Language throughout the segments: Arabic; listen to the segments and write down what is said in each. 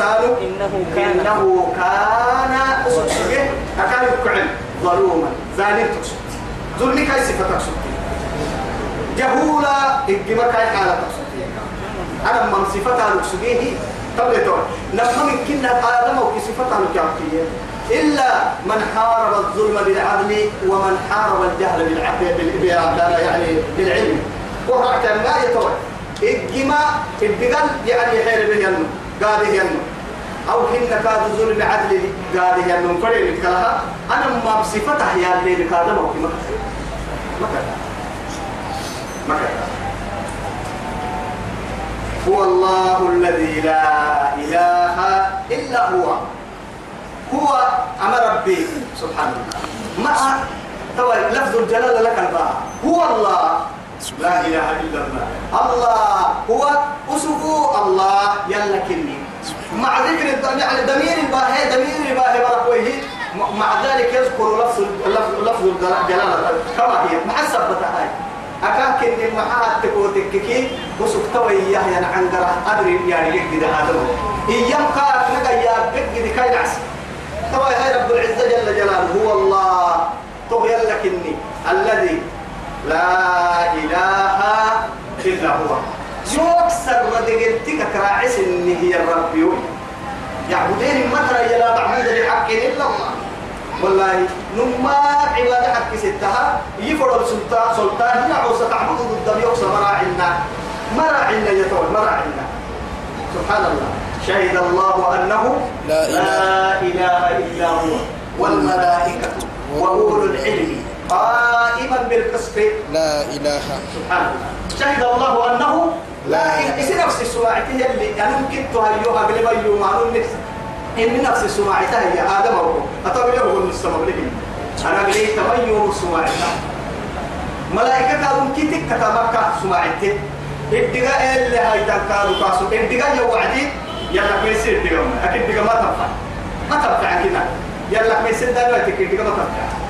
الإنسان إنه كان. إنه كان أصبح أكان يقعد ظلوما. ظالم تقصد. ظلمي كاي صفة تقصد؟ جهولا إجمع كاي حالة تقصد. أنا من صفتها لكسجيه تبلتون لما من كنا آدم وكي صفتها لكي إلا من حارب الظلم بالعدل ومن حارب الجهل بالعدل بال- يعني بالعلم. وهو كان ما يتوه إجمع الدقل يعني حير به قاده ينو أو هن كاد ظلم عدل قاده ينو فريم كلها أنا ما بصفتها يا اللي وكي ما كان ما كان ما كان هو الله الذي لا إله إلا هو. هو أمر ربي. سبحانه مع طبعا لفظ الجلالة لك الباء. هو الله. لا إله إلا الله. الله هو أسفو الله يلا كني. مع ذكر يعني ضمير الباهي ضمير الباهي بركوه مع ذلك يذكر لفظ لفظ الجلالة كما هي. مع السبتة هاي. أكاك إن معها تقوتك كي. وسكتوا إياه يعني عنقرة أدري يعني يقدر هذا إيام كاك نقا يا بقدر كاي نعس طبعا هاي رب العزة جل جلاله. هو الله. طغي لك الذي لا إله إلا هو. يكسر ودقلتك كراعس إن هي الرب يوي يعبدين مثلا يلا معبود بحق إلا الله. والله نما عبادة حق ستها. يفرض سلطان سلطان هي عوسة تعبد ضد يوسف مراعنا مراعنا يتوه مراعنا. سبحان الله شهد الله أنه لا إله. لا إله إلا هو. والملائكة وأولو العلم. قائما بالقسط. لا إله. سبحان الله شهد الله أنه لا إله. إذا نفس السواعته اللي أنا ممكن تهيوها قبل ما يوم إن نفس السواعته هي آدم أبو أطول له السماء لكن أنا قلت تميو سواعته ملائكة كانوا كتك كتابك سواعته الدقاء اللي هاي تنكاروا كاسو الدقاء يوعدي يلا كويسير الدقاء أكيد الدقاء ما تنفع. ما تنفع كنا يلا دلوقتي الدقاء ما تنفع ما تنفع.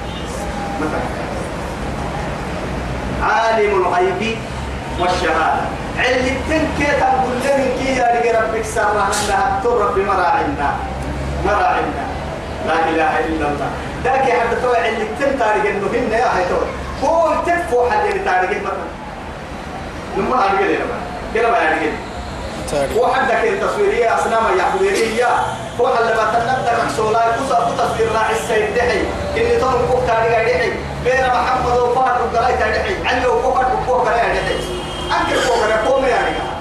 عالم الغيب والشهادة. علتين كي تقول لهم كي يا ربك سرنا لها ترب بمراعنا مراعنا لا إله إلا الله. ذاك حتى توي علتين تاريخ إنه هن يا هاي توي هو تفو حد تاريخ مثلا لما أرجع لنا كده ما أرجع وحدك التصويرية أصنام يعبدية هو حل ما تنبدا مكسولا كوسا تصوير راعي السيد دحي. إني تون كوك تاريخ دحي. بين محمد وفهد وقلاي دحي. علي وكوكر وكوكر يا دحي. أنكر كوكر قوم يا رجال.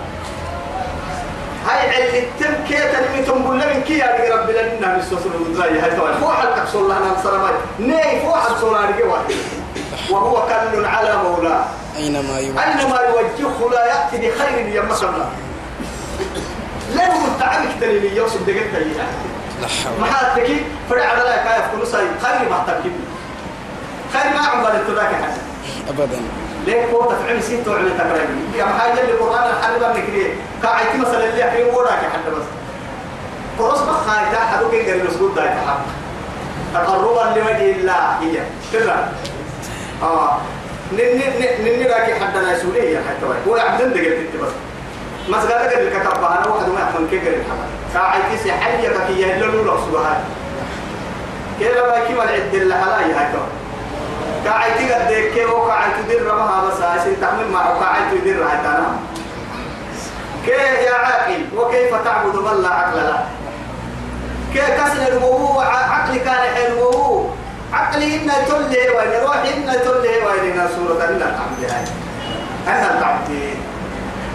هاي علي التم كي تنمي تنقل لمن كي يا رجال. رب لنا نسوس الوزراء هاي طبعا فوق حلقك صلى الله عليه وسلم. ني فوق حلقك صلى الله عليه وهو كل على مولاه. أينما يوجد أينما يوجهه لا يأتي بخير يمس الله. لا متعبك دليل يوسف دقيقة ما حدك فرع على لا كايف كل ساي خير ما تبكي خير ما عمل التذاك حاجة أبدا. ليه كو تفعل سين تو على تقريبا. يا محاجة القرآن الحرب نكري كاعتي مثلا اللي يحكي وراك حتى بس. قرص بخايتا حدوك يقدر المسجود ده يتحقق تقربا لوجه الله هي. ترى آه. نن نن نن راكي حد لا يسوليه حتى هو عبدن دقيقة بس. مسجد قد الكتاب أنا واحد ما يحمل كي قال الحمد ساعتي سي حي كي يهللوا له سبحان. كيلا ما كي ما العد اللي حلاي هاي تو كاعتي قد كي هو كاعتي دير رمها بس عشان تعمل معه كاعتي دير هاي تانا كيف يا عاقل؟ وكيف تعبد من لا عقل له؟ كيف كسر الموضوع عقلي كان حلو عقلي إن تله وين؟ روحي إن تله وين؟ سورة إن الحمد هاي أنا العبد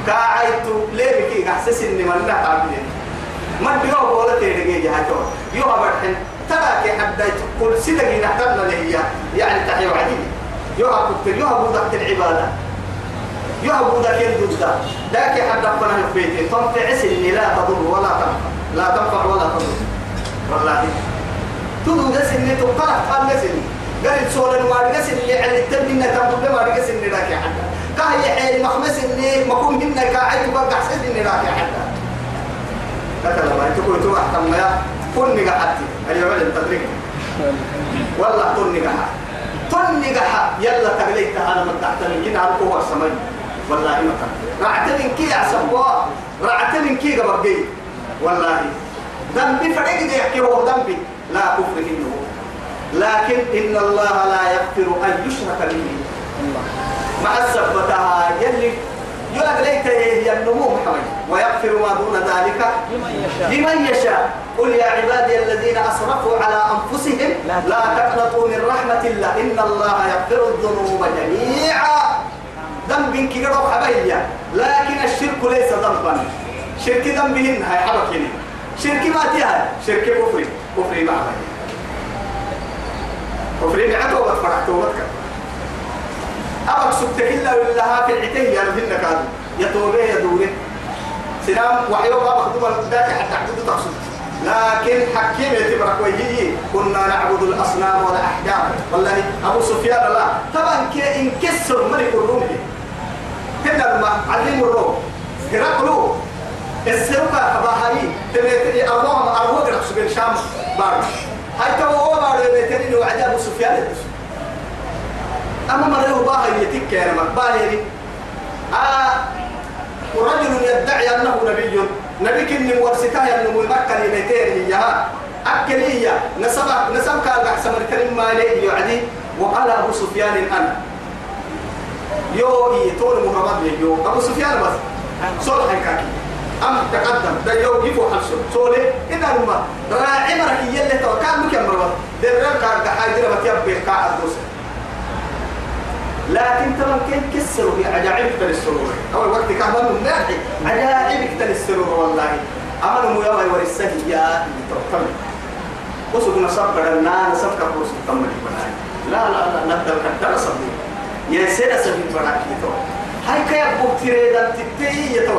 كاعيت ليه بكي أحسس إني من لا تعبد ما بيو بولا تيجي جهاتو يو أبرحن ترى كي حد كل نحترنا له يعني تحيي وعدي. يو أبو يو أبو ضغط العبادة. يو أبو ذاك الجزء ذاك حد ربنا في بيتي. تنفع إني لا تضر ولا تنفع. لا تنفع ولا تضر. والله تدو ده سنة تقرأ قال سنة قال سؤال ما رجع سنة يعني التبني تقول ما رجع سنة راك يا حدا كاه يحيي مخمس إني مكون منا كاعد وبقى حسد إني راك يا كتلا ما تقول تو أحكم يا كن نجحتي أيوة ولا تدرك والله كن نجح كن نجح يلا تغليت أنا من تحت كده. على قوة السماء. والله ما كان رعت من كي عسبوا رعت من كي قبقي والله. ذنبي فريق دي يحكي هو ذنبي. لا كفر إنه لكن إن الله لا يغفر أن يشرك به. مع السبتها. يلي يقول ليت النمو محمد. ويغفر ما دون ذلك لمن يشاء. قل يا عبادي الذين أسرفوا على أنفسهم لا تقنطوا. من رحمة الله. إن الله يغفر الذنوب جميعا. ذنب كيرو حبايا لكن الشرك ليس ذنبا. شرك ذنبهن هاي حبكني شرك ما تيها شرك كفري. كفري مع كفري معته وفرحته وتك أبك سبتك إلا لها في العتيه يا نبينا كادو يتوبه يدوره سلام وحيو بابا خطوبة ذاك حتى عبد تقصد. لكن حكيم يتبرك ويجي كنا نعبد الأصنام والأحجار. والله أبو سفيان لا طبعا كي انكسر ملك الروم. هنا لما علم الروم. هرقلو. السرقة كباهاي تبي أرواح أرواح رخص بالشام بارك هاي تو هو بارك بيتني وعد أبو سفيان. أما مرة باهي يتك يا رمك باهي. آه. ورجل يدعي أنه نبي. نبي كن ورثته أنه مكة لمتين هي أكلية نسب نسب قال بحسب الكريم ما ليه يعني. وقال أبو سفيان أنا. يو إيه طول مهرب يو. أبو سفيان بس. صلح كاكي أم تقدم. ده يو يفو حلسو صولي. إن الماء راعي مرك يلي تو. كان مكمل بس. كان كحاجة ما تيبي كعب دوسه. لكن ترى كيف كسروا عجائب كتل السرور؟ أول وقت كهبان من ناحي عجائب كتل السرور والله. أمر مو يوم يورسه يا ترتم وسوق نصب بدنا نصب كبوس تم لا لا لا نقدر كتر صبي يا سيدة سبيل براك يتو هاي كيف بكتير تتي يتو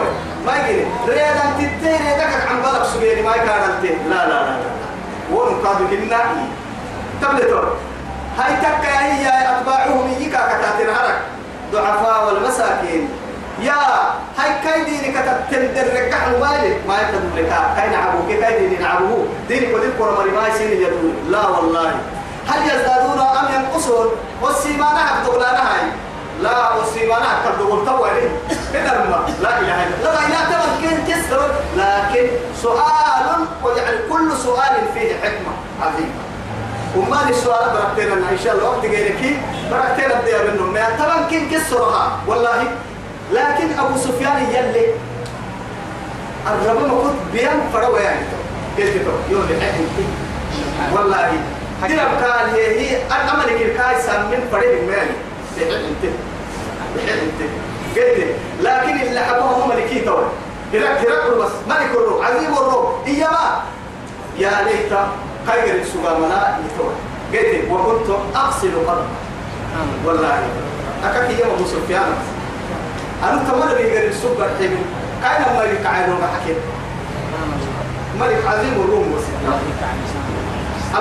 ما يجري ريدا تتي ريدا عم بالك سبيري ما يكاد لا لا لا لا ونقابل كنا؟ تبلتو هاي تكا هي أتباعهم يكا كتاتين هرك. ضعفاء والمساكين. يا هاي كاي ديني كتاتين درك حوالي ما يقدر لك. كاي نعبوه كاي ديني نعبوه. ديني قدر كورا مري ما يسيني يدون لا والله. هل يزدادون أم ينقصون؟ والسيمانة عبدولانا هاي لا والسيمانة كبدول طوالي كده لا إله إلا الله. لا تمكن كسر لكن سؤال ويعني كل سؤال فيه حكمة عظيمة. وما السؤال بركتنا إن شاء الله وقت غيرك بركتنا بدي أبنهم ما طبعا كن كسرها؟ والله. لكن أبو سفيان يلي الرب ما كنت بيان فروا يعني. كيف كده يوم والله. ديرم قال هي هي الأمر الكاي سامين فريق مالي بحل أنت. أنت. قلت لكن اللي حبوه هم ملكي توا هرق هرق بس. ملك الروح. عظيم الروح. إيما يا ليت خير السوق ملا يتوه. قلت وكنت أغسل قلب والله. أكاك يوم أبو سفيان. أنا تمر بيقر السوق الحلو كأن ملك عينه حكيم. ملك عظيم الروم وسيدنا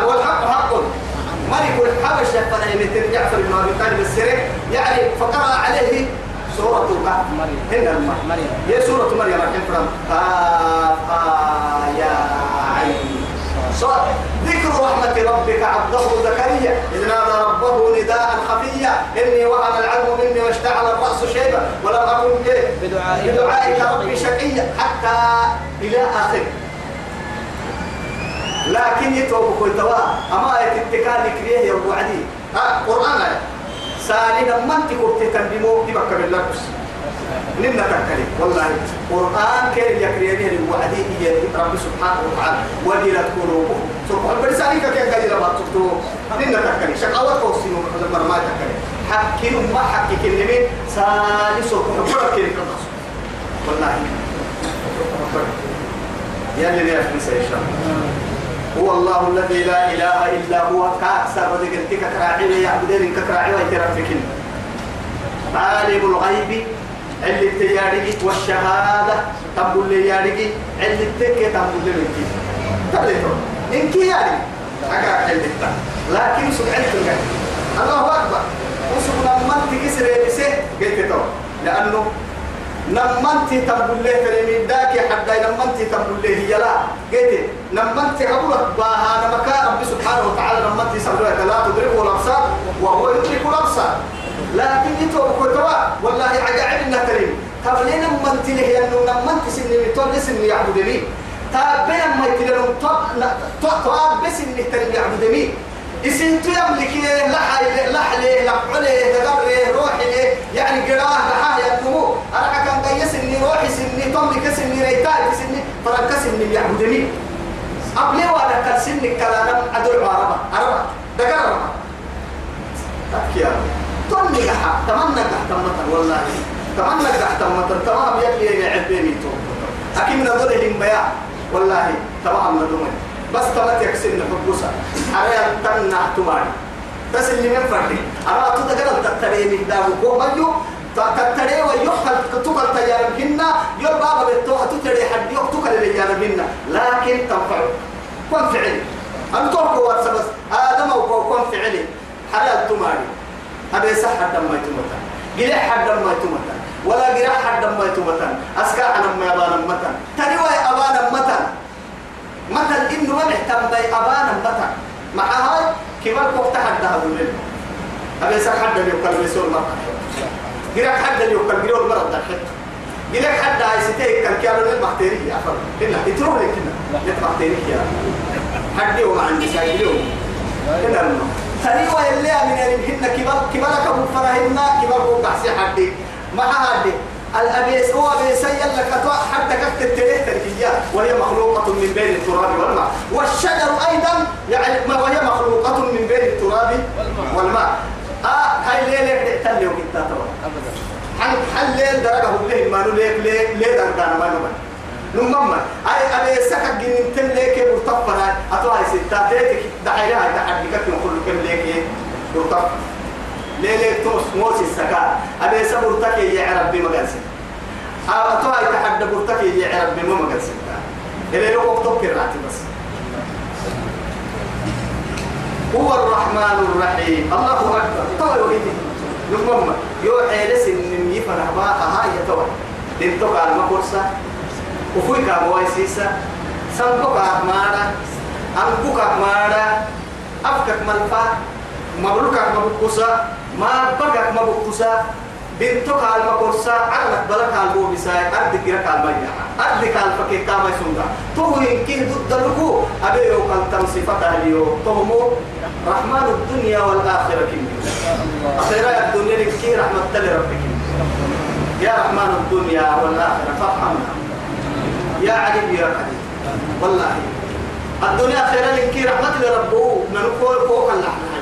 والحق حق. ملك الحبشة فنهمتين جعفر بن أبي طالب السري يعني فقرأ عليه سورة مريم هنا مريم هي سورة مريم الحين فرم يا عين. صار ذكر رحمة ربك عبده زكريا إذ نادى ربه نداء خفيا إني وهن العلم مني واشتعل الرأس شيبا ولم أكن؟ بدعائك بدعائك ربي شقيا حتى إلى آخر لكن يتوب كل توا أما يتتكال كريه يا أبو عدي آه قرآن آية. سالنا من تكبت تنبمو تبكر بالله نمنا تكلي والله قرآن كيف يكري به الوعدي هي رب سبحانه وتعالى. وجلت قلوبهم. سبحان برسالك كيف قال لما تكتبوا نمنا تكلي شقاوة توصين لما ما تكلي حكي ما حكي كلمة سالي سبحانه كلمة والله. يا اللي يا هو الله الذي لا إله إلا هو. كأكثر ذكرتك كراعي يعبدين كراعي ويترفكين. عالم الغيب. اللي تيارجي والشهادة تقول لي يارجي اللي تك تقول لي منك تبليتو إنك يارجي أكا حلتا لكن سبحانه وتعالى الله أكبر. وسبحانه من تكسر يبسه قلت تو لأنه نمنتي تقول له كلمة داك حتى نمنتي تقول له هي لا. قلت نمنتي عبرت باها نمكا رب سبحانه وتعالى نمنتي سبحانه لا تدركه الأبصار وهو يدرك الأبصار. لكن يتو كتوا والله عجائب النترين طب ليه نمنتي له أنه نمنتي سني متول سني يعبدني تابنا ما يتلون طب بس إنك تربي يعبد مين اسم تملك لحل لحل لحله تقبره روحي يعني قراه لحاه يدمو أنا كان قيس إني روحي سني تملك سني ريتاي سني فرنك سني يعبد مين قبل وأنا كان سني كلام أدعو عربة. عربة دقر تكيا تمني لحا تمنى تحت مطر والله تمنى تحت مطر تمام يلي يعبيني تو أكيد من ذلك بيان والله تمام ندمني بس تمت يكسر نحبوسا أنا تمنع تماري بس اللي من فردي أنا أتذكر تتري من دابو كو مجو تتري ويحل تقل تجاربهن يور بابا بتوها تتري حد يوك تقل لجاربهن لكن تنفع كون فعلي أنتوك وارسا بس آدم أو كون فعلي حلال تماري هذا يسح حد ما يتمتن قلع حد ما يتمتن ولا قلع حد ما يتمتن أسكا أنا ما يبانا متن تريوا أبانا متن مثل إنه ما نهتم بي أبانا متن مع هاي كبار كوك تحدى هذول أبي سر حد اللي يقال بيسول مرة. قلع حد يقال قلوا مرة دخل. قلع حد هاي ستيك كان كانوا للبكتيريا يا أفر إلا يتروح لك كنا للبكتيريا حد يوم عندي سايلون كنا تريوا اللي من كبار كبار كبر فرهنا كبار كوك أحسي حدي. مع هذه الأبيس هو أبيس يلا كتوا حتى كفت التليه تركيا وهي مخلوقة من بين التراب والماء. والشجر أيضا يعني ما وهي مخلوقة من بين التراب والماء. آه هاي ليه ليه تلي وكتا توا أبدا. حل حل ليه درجة هو ليه ما ليه ليه ليه درجة ما نمان نمما أي أبي تلي كي مرتفنا أتوا هاي ستة. تيتك دحيلها تحدي كتير كل كي مرتفنا ليلة توس موسي السكا. أبي سبورتك يا ربي مقاسم أتوا يتحدى بورتك يا ربي ما مقاسم إلى لو وقتك راتي بس. هو الرحمن الرحيم. الله أكبر. توا يوهيتي نمما يوحي لسن يفرح باها هاي دنتك على المقرصة. وفوي كابواي سيسا سنبك أحمارا أنبك أحمارا أفكك ملفا مبروك مبقوسا ما بقى مبقوسا بنتك على المقرصة عقلك بلك على البوبسا أردك لك على المياه أردك على الفكي كاما يسوندا تو يمكن ضد لكو أبي يوكل تمسيفة اليو تومو رحمن الدنيا والآخرة كم أخيرا الدنيا لكي رحمة لربك يا رحمن الدنيا والآخرة فافهمنا يا عليم يا عليم والله. الدنيا خيرا لكي رحمة لربه ننقول فوق اللحظة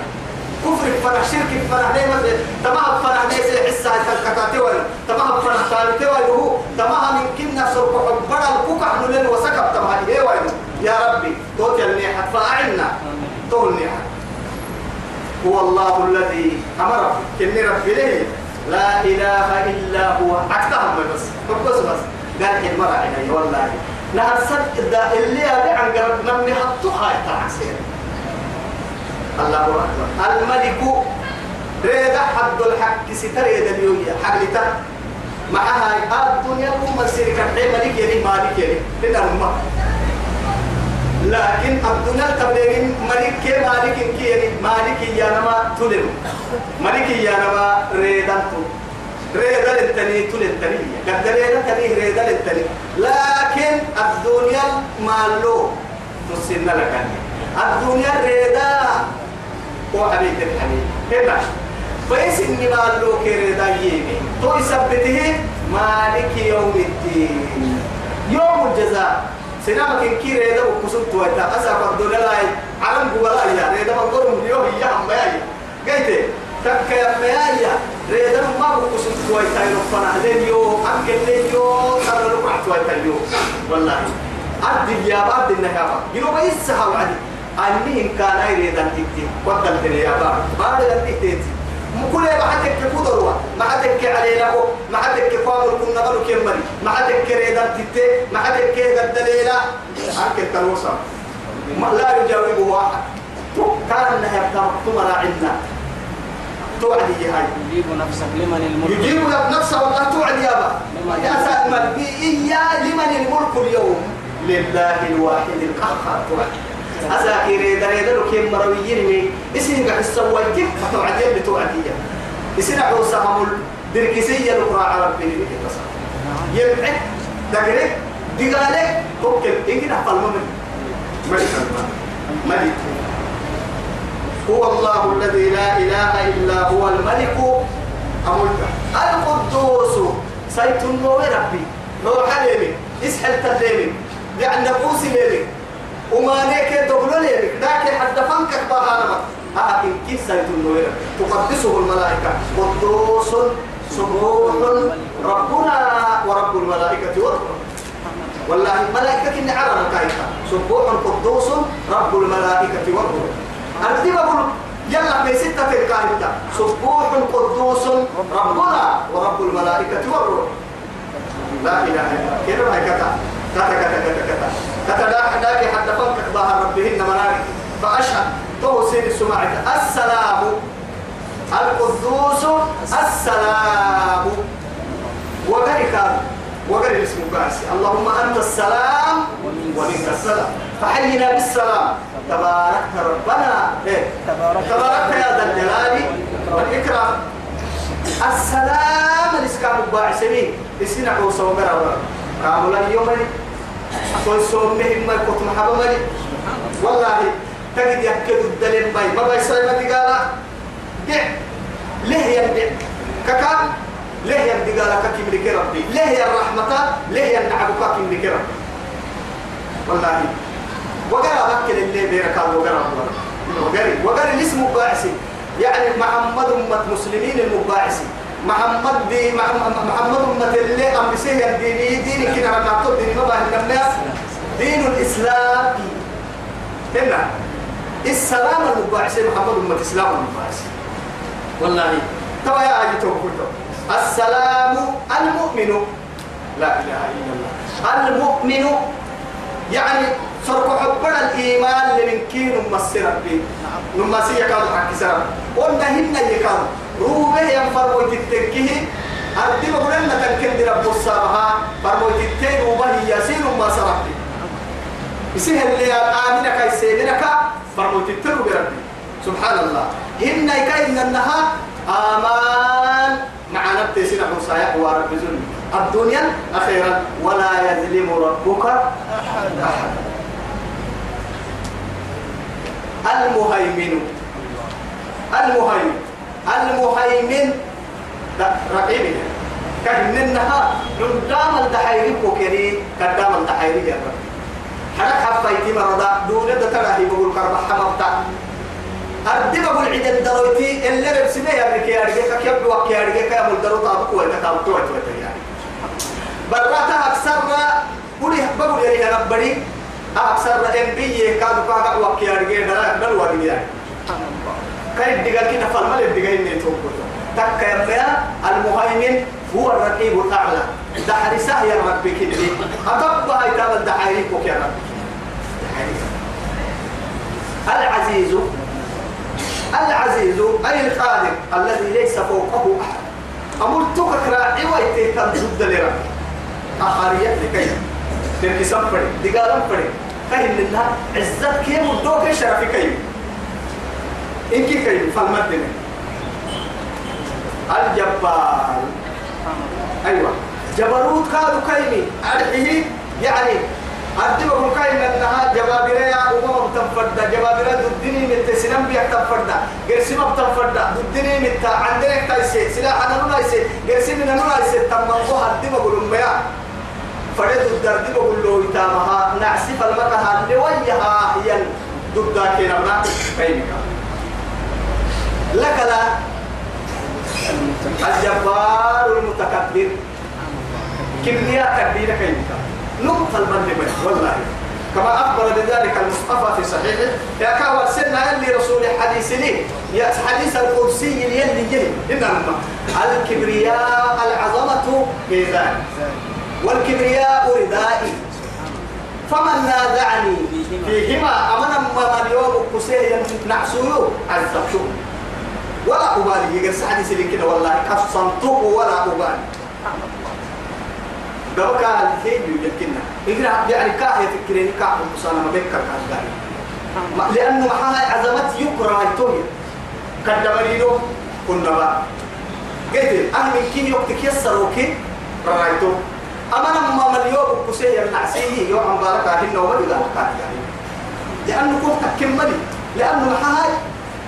كفر فرح شرك فرح. ليه مثل تمام فرح ليه حسة تكتاتي ولا تمام فرح ثالثي ولا هو تمام من كنا سرق حبنا الكوكا حنو لين وسكب تمام. إيه وين يا ربي توت النيحة. فأعنا. تو النيحة. هو الله الذي أمر. كني ربي ليه؟ لا إله إلا هو. أكتهم بس. بس بس. قال المرأة إلي والله نهر سد اللي أبي عن قرب نمي حطوها يتعسير الله أكبر. الملك ريد حد الحق ستر يد اليوم حق لتا. معها الدنيا كم مسير كان ملك يلي مالك يلي. هنا هم. لكن الدنيا تبلغ ملك كي مالك كي يلي مالك يا نما تلم. ملك يا نما ريدان تو. ريدان التني تلم تني قد ريدان تني ريدان التني لكن الدنيا مالو. تسنى لك الدنيا ريدان هو حبيب الحبيب. هنا فيس إني مالو كريدا يمي تو يثبته مالك يوم الدين. يوم الجزاء. سنامك كي ريدا وكسبت ويتا أسف الدنيا لا عالم قبلا يا ريدا مقرم اليوم هي هم ياي قلت تك يا ميايا ريدا ما وكسبت ويتا يرفنا هذين يوم أكل لين صار ركعت ويتا اليوم والله. أدي يا بعد النهار يلو بيس هاوعدي أني إن كان أيريد أن تكتي قدم تري يا بار بعد أن تكتي مكل ما حدك كفودروا ما حدك علينا هو. ما حدك فاضل كنا قالوا كمري ما حدك ريد أن تكتي ما قد دليلا. أنك التروسا ما لا يجاوبه واحد كان النهي مكتوم راعنا توعدي هاي. يجيب نفسك لمن الملك. يجيب نفسه والله توعد يا با. يا لمن الملك اليوم. لله الواحد القهار توعد أساكير دريد لو كيم مرويين مي قاعد السوي كيف؟ فتوعدين بتوعدية اسم عوسى هم دركسية لقراء ربي اللي بتصل يبعد دقرك دقالك توكل. إنك نحفل ممن ملك. الملك ملك. هو الله الذي لا إله إلا هو الملك القدوس. سيت النور ربي؟ نور حليمي. إسحل تليمي. لأن نفوس ليمي. وما نيك دبلو ليمي. ذاك حد فنك بهانما لكن كيف سيت النور تقدسه الملائكة. قدوس سبوح ربنا ورب الملائكة والروح والله الملائكة إن عرب كايتا سبوح قدوس رب الملائكة والروح أنت بقول يلا في ستة الكايتا سبوح قدوس ربنا ورب الملائكة والروح. لا إله إلا كده ما كتا كتا كتا كتا كتا كتا. دا داك حتى فنك ظهر ربهن منارك فأشهد. توسين السماعة السلام. القدوس. السلام. وذلك وقال الاسم باسي اللهم أنت السلام ومنك السلام. فحينا بالسلام. تباركت ربنا. إيه؟ تباركت يا ذا الجلال والإكرام. السلام الإسكام الباعثين السنة عوصة وقرأ كامل اليوم كل صوم مهم ما كنت محبا ملي والله تجد يأكد الدليل باي ما باي سايما تقالا. دع. ليه ينبع ككام ليه ينبع لك كم لك ربي؟ ليه يا الرحمة ليه ينعبك كم لك ربي؟ والله وقرأ بكر اللي بيرك وقرأ وقرأ. وقرأ الاسم باعثي يعني محمد أمة مسلمين المباعثي. محمد دي محمد أمة اللي أم بسيه الديني دين؟ كنا نعطل دين ما باه الناس. دين الإسلام. هنا السلام المباعثي محمد أمة الإسلام المباعثي. والله. توا يا عجي توقفوا السلام المؤمن. لا إله إلا الله. المؤمن. يعني فرق حبنا الإيمان لمن كين ممسر ربي. نمسي يكاد حق سرم قلنا هن يكاد. روبه ينفر ويتتكيه أردي بقولنا تنكد رب السابها. فرمو يتتكيه روبه يسير ما سرحبي يسيه اللي آمنك يسيدنك فرمو يتتكيه بربي سبحان الله هن يكاد إنها آمان. مع نبتي سنة حسايا ورب زلمي الدنيا أخيرا. ولا يظلم ربك أحد المهيمن المهيمن المهيمن رقيبنا كهننها ندام الدحيري كوكري كدام الدحيري يا رب حرك حفايتي مرضى دون تراهي بقول كرب حمبتا أردي بقول عيد الدرويتي اللي ربسمه يا يا رجال كيف بوك يا رجال كيف الدرو طابق طابق ولا يعني براتا أكثر بقول يا ربني أكثر إن بيه كانوا كاكا وك يا رجال دلا دلوا يعني كيف دقال كنا فالمال الدقال إني توقف تك يا المهيمن هو الرقيب الأعلى دحرسة يا ربي كدي أطبع إتاب الدحيري كوك يا ربي العزيز العزيز أي القادر الذي ليس فوقه أحد أمرتك راعي ويتيتم ضد لربي أخارية لكي تركي سنفري دقالا فري كاين لله عزت كي مدوك شرفي كي إنك كي فالمدنة الجبار أيوة. جبروت كادو كيمي. أرحيه يعني أدبكم كاين أنها جبابرة يا أمم تنفرد. جبابرة ضدني من تسنم بيك تنفرد. قرسم تنفرد ضدني من تا عندك تايسي سلاح أنا نايسي قرسم أنا نايسي تمنقوها أدبكم بيا. فرد الدرد بقول له يتامها نعسف المكها اللي ويها هي ضد كنا كيمك لك لا. الجبار المتكبر. كمية كبيرة كيمك نقطة المنبر والله. كما أخبر بذلك المصطفى في صحيحه يا كاوى سنة اللي رسول حديث لي. يا حديث القدسي اللي جري إنما الكبرياء العظمة ميزان والكبرياء ردائي. فمن نازعني فيهما أمنا ما اليوم كسيه نعسوه عزبته ولا أبالي. يقول سعدي سلين كده والله. كفصنته ولا أبالي. دوكا الحين يمكننا إقرأ يعني كاهية كاهية مصانا ما بيكر كاهية لأنه محاها عزمت يكرا يتوهي كنا بقى قلت أنا من كين يوقتك يسروكي رأيتو أما لما مليوب كسيه النعسيه يوم بارك هنا وبدي يعني. لأنه كنت كملي لأنه محاي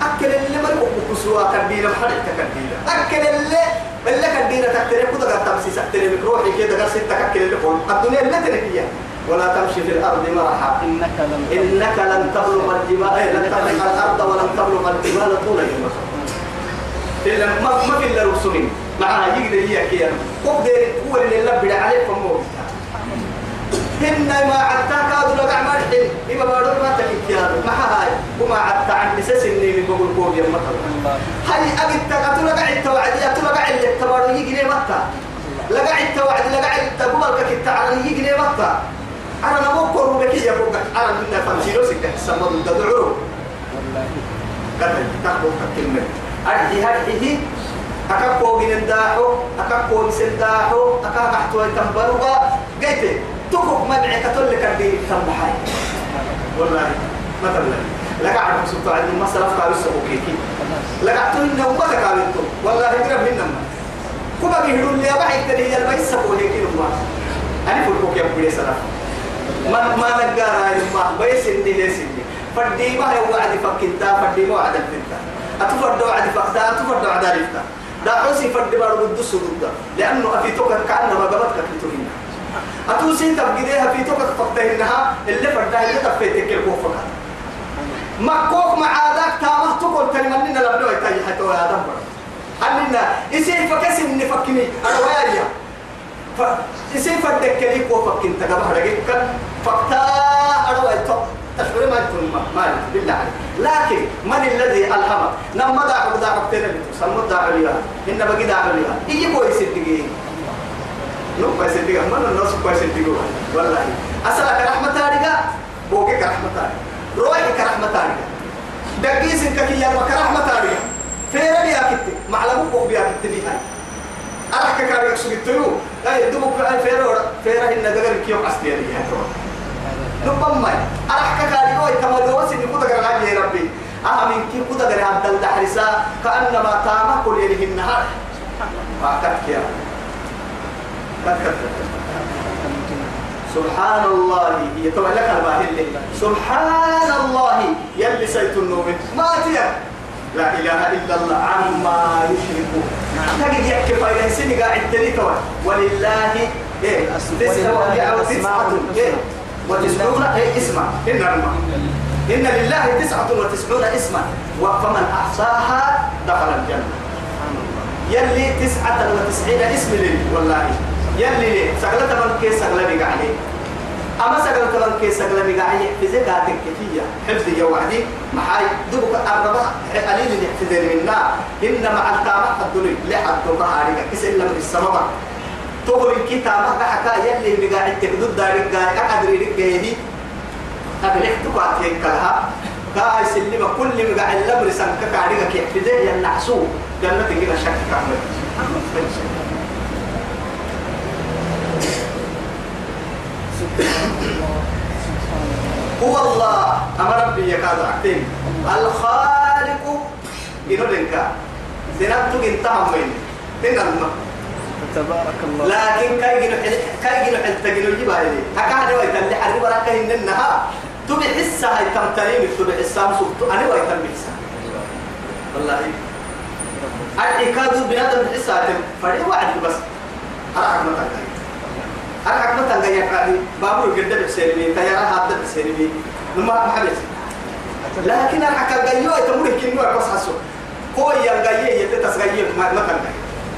أكل اللي ما يبقى كسوا كدينا محرك كدينا أكل اللي اللي كدينا تكتري كده قد تمسي سكتري بروحي كده قد ستة أكل اللي قول الدنيا اللي تنكيا ولا تمشي في الأرض مرحا. إنك لم إنك لن تبلغ الجبال. إيه، لن تبلغ الأرض ولن تبلغ الجبال طول البصر إلا ما ما في إلا رسومين معها يقدر هي كيان قدر هو اللي لبد عليه فمو هن ما عدتا كادوا لك عمال حين إما بارو ما تكيان ما هاي وما عدتا عن بسس إني من بقول كوب يا مطر هاي أجد تقتل لك عد توعد يا تقول لك عد تبارو ليه متى لك عد توعد لك عد تقول لك كنت على يجي ليه متى أنا نمكر بك يا بوك أنا من فمسيرو سكة سمد الدعو والله قتل تاخذ كلمة أرحي هرحيه أكاكو من الداحو أكاكو من الداحو أكاك أحتوى تنبرغا قلت تكوك مدعي كتول لك الدين تنبحي والله مثلا لك عرف سبتو عند المسألة فقالوا السبوكيكي خلاص لك عطوهن وما تكالنتو والله هجرب هنما كما بيهدون لي أبعي التنية البيس سبوكيكي نما أنا فلقوك يا بولي سلام ما ما نقارا ما. بيس إني ليس إني. فدي ما هي وعد فكنتا فدي ما وعد الفنتا أتفرد وعد فكتا أتفرد وعد الفتا دا حسي فدي بارو بدوس ضد لأنه أفيتوك كأنما قبضك كتوهن أتوسي تبقيها في توك فكتهنها اللي فردها اللي تفيتك الكوف فقط ما كوك مع عادك تامه تقول تاني مننا لبلو يتاي حتى يا دم أننا إسي فكسي من فكني أنا ويايا. ف إسي فدك لي كوف فكين تجمع رجيك فكتا أنا ويايا تشعر ما يكون ما بالله عليك. لكن من الذي ألهمك؟ نما داعب داعب تنا سمو داعب ليها إن بقي داعب ليها إيه كويس تجي نو كويس تجي من الناس كويس تجي والله. أسألك رحمة تاريخ بوكك رحمة تاريخ روحك رحمة تاريخ دقيس كي يا مك رحمة تاريخ فيرا بيا كت معلمك بوك بيا كت بيها أرحك كاريك سجتلو لا يدمك أي فيرا فيرا إن دقر كيوم أستيا ليها ربما أرحك كاريك وي تمدوس إن كنت قرغان يا ربي. أهم كي كنت قرغان عبد الدحرسا كأنما تاما كل يليه النهار. فأكتك يا. كتكت سبحان الله. يتوى لك الباهل سبحان الله. يلي سيت النوم. ما تيا لا إله إلا الله. عما يشركون. تجد يحكي فايدة سنة قاعد تلتوى ولله. إيه؟ وتسعة إيه؟ وتسعون إيه اسمع. إن إن لله تسعة وتسعون اسما. فمن أحصاها دخل الجنة. يلي تسعة وتسعين اسم لي والله. يلي لي. سقلة من كيس سقلة بقى عليه أما سقلة من كيس سقلة بقى عليه في زكاة كتية حفظ يا وعدي محاي. دبك أربعة. قليل يحتذر منا إن مع الكامة الدنيا. لحد ظهرك كيس إلا من السماء. تقول الكتابة حكا يلي بقى تكدود دارك قاعد أدري لك جيدي أبلغ تقعد هيك لها كاي سلمة كل مقع الأمر سنك في ذي النعسو. جنة كده شك كامل. هو الله. أما ربي يكاد أكتين الخالق. يقول لك سنبتك انتهم من. تنظم تبارك الله. لكن كاي جنو حل كاي جنو حل تجنو جيبها لي هكذا هو يتم حرب وراك إنها تبي حسها هاي تم تريم تبي حسها مسوق أنا هو يتم حسها والله. الإكاد بهذا الحسها تم فري وعد بس. أنا حكمة تاني أنا حكمة تاني يعني بابور قدر بسيرمي تيارة هذا بسيرمي. نما محبس لكن أنا حكا جايو يتمر كنوا بس حسو. هو ينجاي يتتسجيل ما ما كان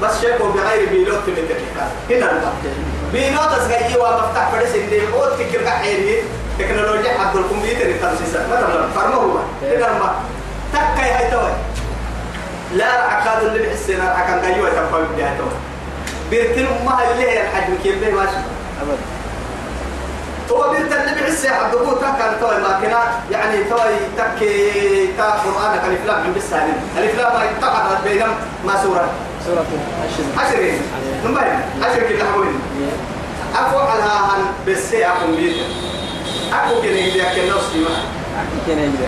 بس شيء بغير بيلوت من التكنيكات هنا الباب بيلوت تسجيل ومفتاح فرس اللي هو تكير كحيري تكنولوجيا حق الكمبيوتر التنسيق مثلا هو. هنا الباب تكاي هاي توي. لا عقاد اللي بحسنا عقاد جايو يتفهم بها توي. بيرتل ما اللي هي الحجم كيف ماشي. أبدا. تو بيرتل اللي بحسه عبد ابو تكا توي. لكن يعني توي تكي تا قرآن الف لام. من بالسالم الف لام ما يتقعد بينهم ما سورة. سورة الحشر عشرين. نمبر. عشر كده حبوين أكو على هان بس أكو بيت أكو كده يدي أكل نفسي ما.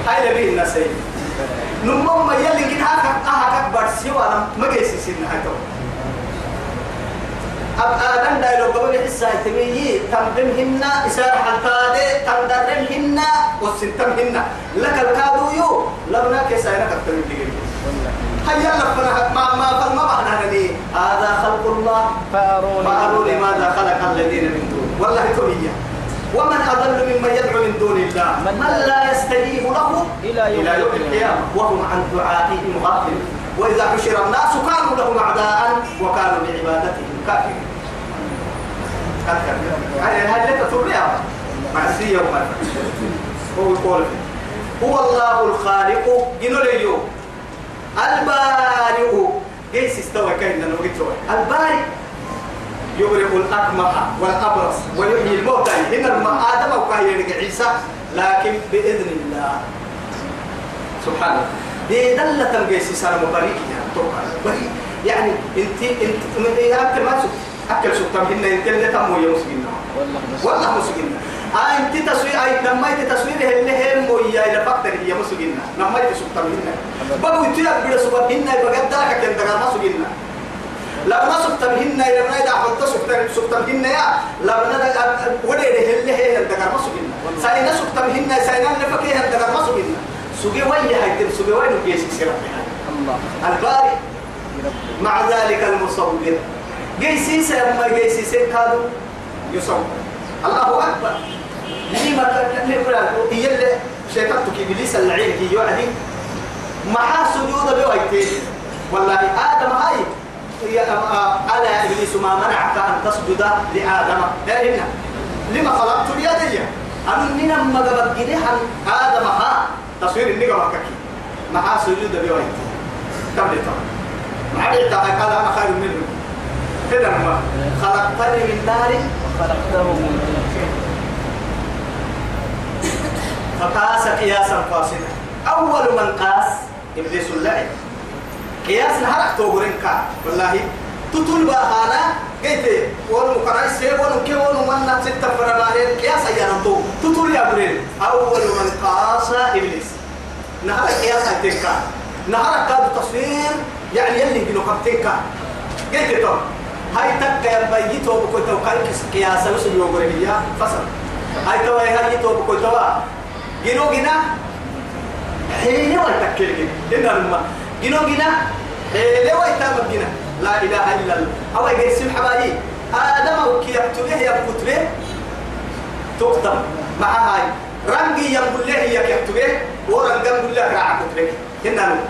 هاي لبي الناس. نمم ما يلي كده هاك هاك برسي وأنا ما جيسي سين هاي تو أب آدم دايلو قبل حسا تميي تنبمهن إسار حلتادي تندرمهن والسنتمهن لك الكادو يو لبنا كيساينا كتبين دقيقين هيا لفنا ما ما فما معنى هني هذا خلق الله. فأروني فأروني ماذا خلق الذين من دون. والله تومية ومن أضل ممن يدعو من دون الله. من- من لا يستجيب له إلى يوم إلى يوم القيامة. وهم عن دعائهم غافلون. وإذا حشر الناس كانوا لهم أعداء وكانوا بعبادتهم كافرين. هاي لك تريها معسية وما هو يقول هو الله الخالق. جنو ليو البارئ. جيس استوى كأننا نقول البارئ. يبرئ الأكمح والأبرص ويحيي الموتى. هنا آدم وكاين عيسى. لكن بإذن الله. سبحانه دي دلة جيس سنة مبارك يعني. يعني انت انت من إيه؟ ما أكل تم هنا انت اللي تمو يا مسكين والله مسكين آه أنت تسوي أي نميت تصويره اللي هم ويا إلى فقدر هي مسكين نميت سك تم هنا بقوا انت بلا سبب هنا بقدرك كنت ما مسكين لو ما سكت بهن يا ابن إذا حط سكت سكت بهن يا. لو ندا ودي ده اللي هي الدكار ما سكنا ساينا سكت بهن ساينا نفكيه الدكار ما سكنا سوقي وين هاي سوقي وين بيس سيرا الله. الباري. مع ذلك المصور. جيسي سيما جيسي سيكادو. يصور. الله أكبر. لما كان هي اللي شيطانتك إبليس اللعين هي يعدي مع سجود بويتين والله آدم هاي على إبليس ما منعك أن تسجد لآدم. هنا لما خلقت اليدي أننا ما قبل آدم ها؟ تصوير النقبة كي مع سجود بويتين قبل طبعا ما عرفت قال أنا خير منه. كده ما خلقتني من نار. وخلقته من طين فقاس قياسا فاسدا أول من قاس إبليس اللعب. قياس نهارك توغرين كا والله تطول بهانا قلت ون مقرأي سيب ون كي ون من ستة فرمانين. قياس أيانا تو. تطول يا برين أول من قاس إبليس. نهارك قياس هيتين كا نهارك كادو تصوير. يعني يلي بنو كبتين كا قلت تو. هاي تك يا بيتو بكوتو كاي قياس وسو يوغرين يا فصل. هاي تو. هاي تو بكوتو جنو جنا حين ويتكل جنا لما جنو جنا حين ويتام جنا لا إله إلا الله أو يقسم حبايي آدم وكي يكتبه يكتبه تكتب مع هاي رنجي يقول له يكتبه ورنجي يقول له راح كتبه هنا لما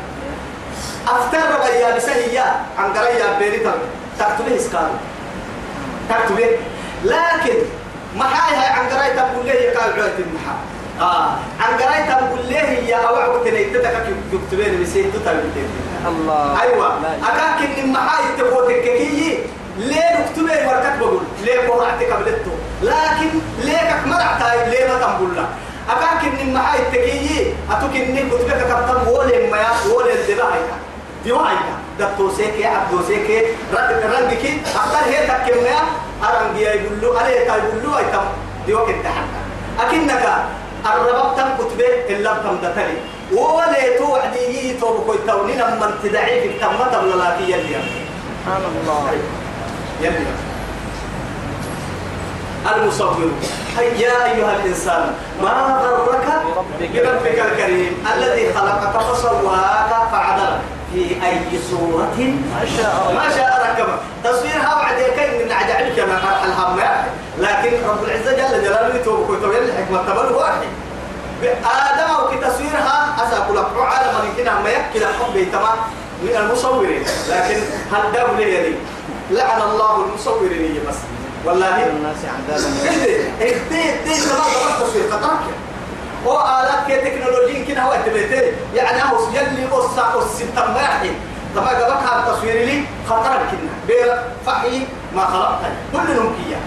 أفتر ربيا بسهية عن قرية بيريتا تكتبه إسكالو تكتبه لكن محاي هاي عن قرية تقول له يقال عوية المحا آه. عن قرية تقول له يا أوعى وتني تتك تكتبين بسيط تتبين الله. أيوة. أكاك إن محاي تبوتك كي ليه نكتبه وركت بقول؟ ليه قرعتك قبلته لكن ليه مرعتها ليه ما تنقول له أكاك إن محاي تكي أتوك إن كتبك كتب ولا ما ولا الدبايا ديوايا دكتوسيك عبدوسيك رد رنجك أختار هي تكمنا أرنجي يقول له عليه يقول له أيتم. ديوك التحدى أكنك الربط تم كتبة إلا تم دتلي ولا توعدي توبك التونين لما تدعي في تم تم للاكي يلي. سبحان الله. يلي. المصور. يا أيها الإنسان ما غرك بربك الكريم الذي خلقك فسواك فعدلك؟ في أي صورة؟ ما شاء الله. ما شاء ركبك تصويرها بعد كي من عجائبك ما الهم يعني. لكن رب العزة جل جلاله يتوب كتب الحكمة تبل واحد. آدم أو كتصويرها أسأل لك عالم من كنا ما يكي حب تمام من المصورين. لكن هل دولة يلي؟ لعن الله المصورين بس. والله. الناس عذابا إيه إيه إيه تمام تمام تصوير قطرك هو آلات كي تكنولوجيا كنا هو تبيته يعني هو يلي بص بص تماحي طبعا قبك هذا التصوير لي خطر كنا. بير فحي ما خلقت كل نمكية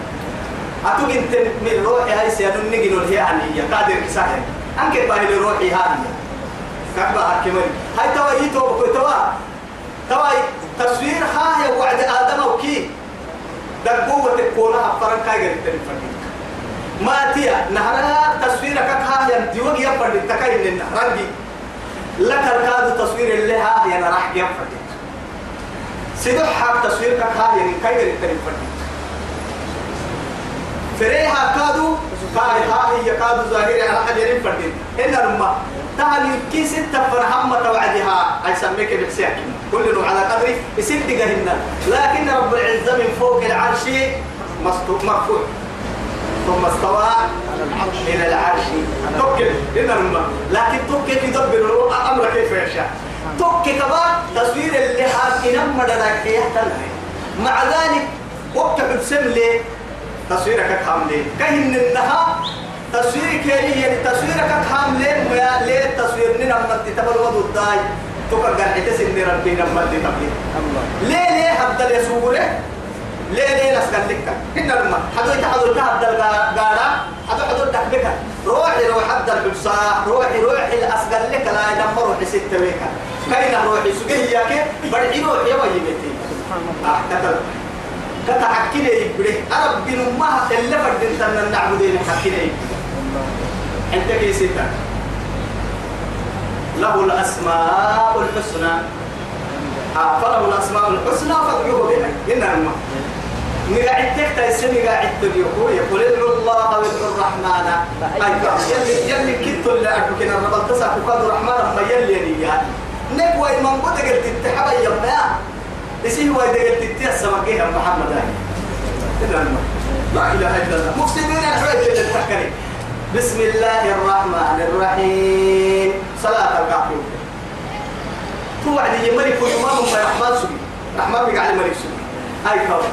أتوك أنت من روحي هاي سيانو نجي نقول هي عنية قادر كساهل أنك باهي لروحي هذه كعبة هكمل هاي توا يتوب كوي توا. توا تصوير ها هي وعد آدم وكي دقوة تكون أفرن كاي قريب تنفردين ما تيا نهارا تصويرك ها ينتيوك يفردين تكاين لنا رنجي. لك الكاد تصوير اللي ها ينا راح يفردين سيدو حاب تصويرك ها يعني كاي قريب تنفردين فريها كادو كاي هاي كادو ظاهري على حجر فردين. إن الماء تهل كي ستة فرحمة وعدها. أي سميك بالسياك كل على قدر يسد جهنم. لكن رب العزة من فوق العرش مرفوع. ثم استوى إلى العرش. توكل إن الماء لكن توكل يدبر أمر كيف يشاء توكل كمان تصوير اللي حاب إنما مع ذلك وقت بسم لي تصويرك كام لي كهن النها تصويرك يعني تصويرك كام لي ما ليه التصوير ننا ما تتبل ودو الداي توكل قاعد تسند ربنا ما تتبل الله. ليه ليه هبدا يسوره ليه ليه نسكن لك؟ إن الماء حدو يتحدو تهبدا الغارة حدو حدو تحبك روحي روح هبدا الحبسة روحي روحي الأسقل لك لا يدمر روحي ستة ويكا كاين روحي سجيه ياك بدعي روحي ويبتي سبحان كتحكيني يبري أرب بن أمها اللي فردين تنن نعبدين الله أنت كي ستة. له الأسماء الحسنى. آه، فله الأسماء الحسنى فادعوه بها. إنما نقعدتك تيسي نقعدتك يقول يقول ادعوا الله وادعوا الرحمن. أي يلي يلي كنت اللي أدعوك إن الرب تسعى فقاد الرحمن أما يلي نيا نقوى من قد قلت التحبا يما يسيه وإذا قلت التحسى مكيها محمد لا إله إلا الله. مفسدين الحوية اللي تحكري بسم الله الرحمن الرحيم. صلاة الكافرين توعد ملك الإمام ما رحمن سبي رحمن بيقع على ملك سبي هاي كون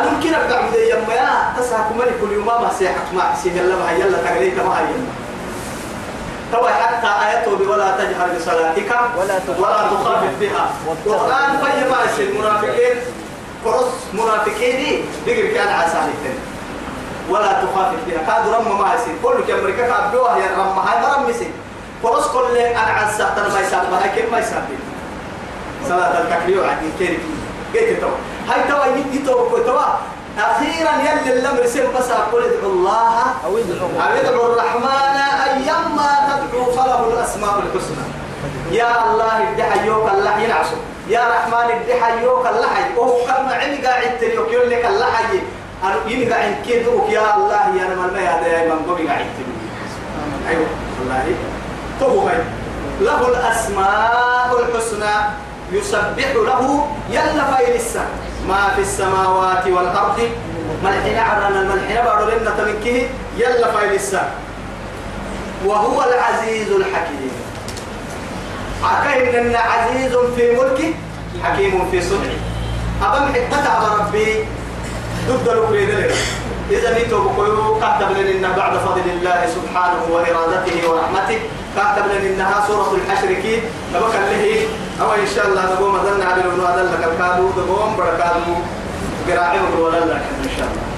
أنا ممكن أبقى عبد يما يا تسعك ملك الإمام سيحك ما سيح الله ما يلا تغليك ما هي توا حتى آيته ولا تجهر بصلاتك ولا تخافت بها. وقال فيما المنافقين قرص منافقين بيقر كان عسالتين ولا تخافت بها. كاد رم ما يصير. كل كامريكا كابدوها يا رم. هاي مرم يصير. قرص كل أنا عسى. ما يسال ما هاي كيف ما يسال صلاة التكبير عن كيرك قلت توا؟ هاي توا يدي توا توا أخيرا يلي الأمر سير بس أقول ادعوا الله. أو ادعوا أو ادعوا الرحمن أيما تدعو فله الأسماء الحسنى. يا الله ادعى يوك الله ينعسو يا رحمن ادعى يوك الله وهو كما عندي قاعد تريوك يقول لك الله يني قاعد كيدوك يا الله يا رب ما هذا يا من قوي قاعد تريوك أيوة والله. طبو له الأسماء الحسنى. يسبح له. يلا فايلسا ما في السماوات والأرض. ملحنا عرنا الملحنا بعد لنا تمكه يلا فايلسا وهو العزيز الحكيم. عكاين أن عزيز في ملكه حكيم في صنعه أبم على ربي. ضد الأكريد إذا بقيو كاتب لنا بعد فضل الله سبحانه وإرادته ورحمته. كاتب لنا سورة الحشر كي نبقى له أو إن شاء الله نقوم أذن على الأولاد لك الكادو نقوم بركادو قراعي ولا لك إن شاء الله.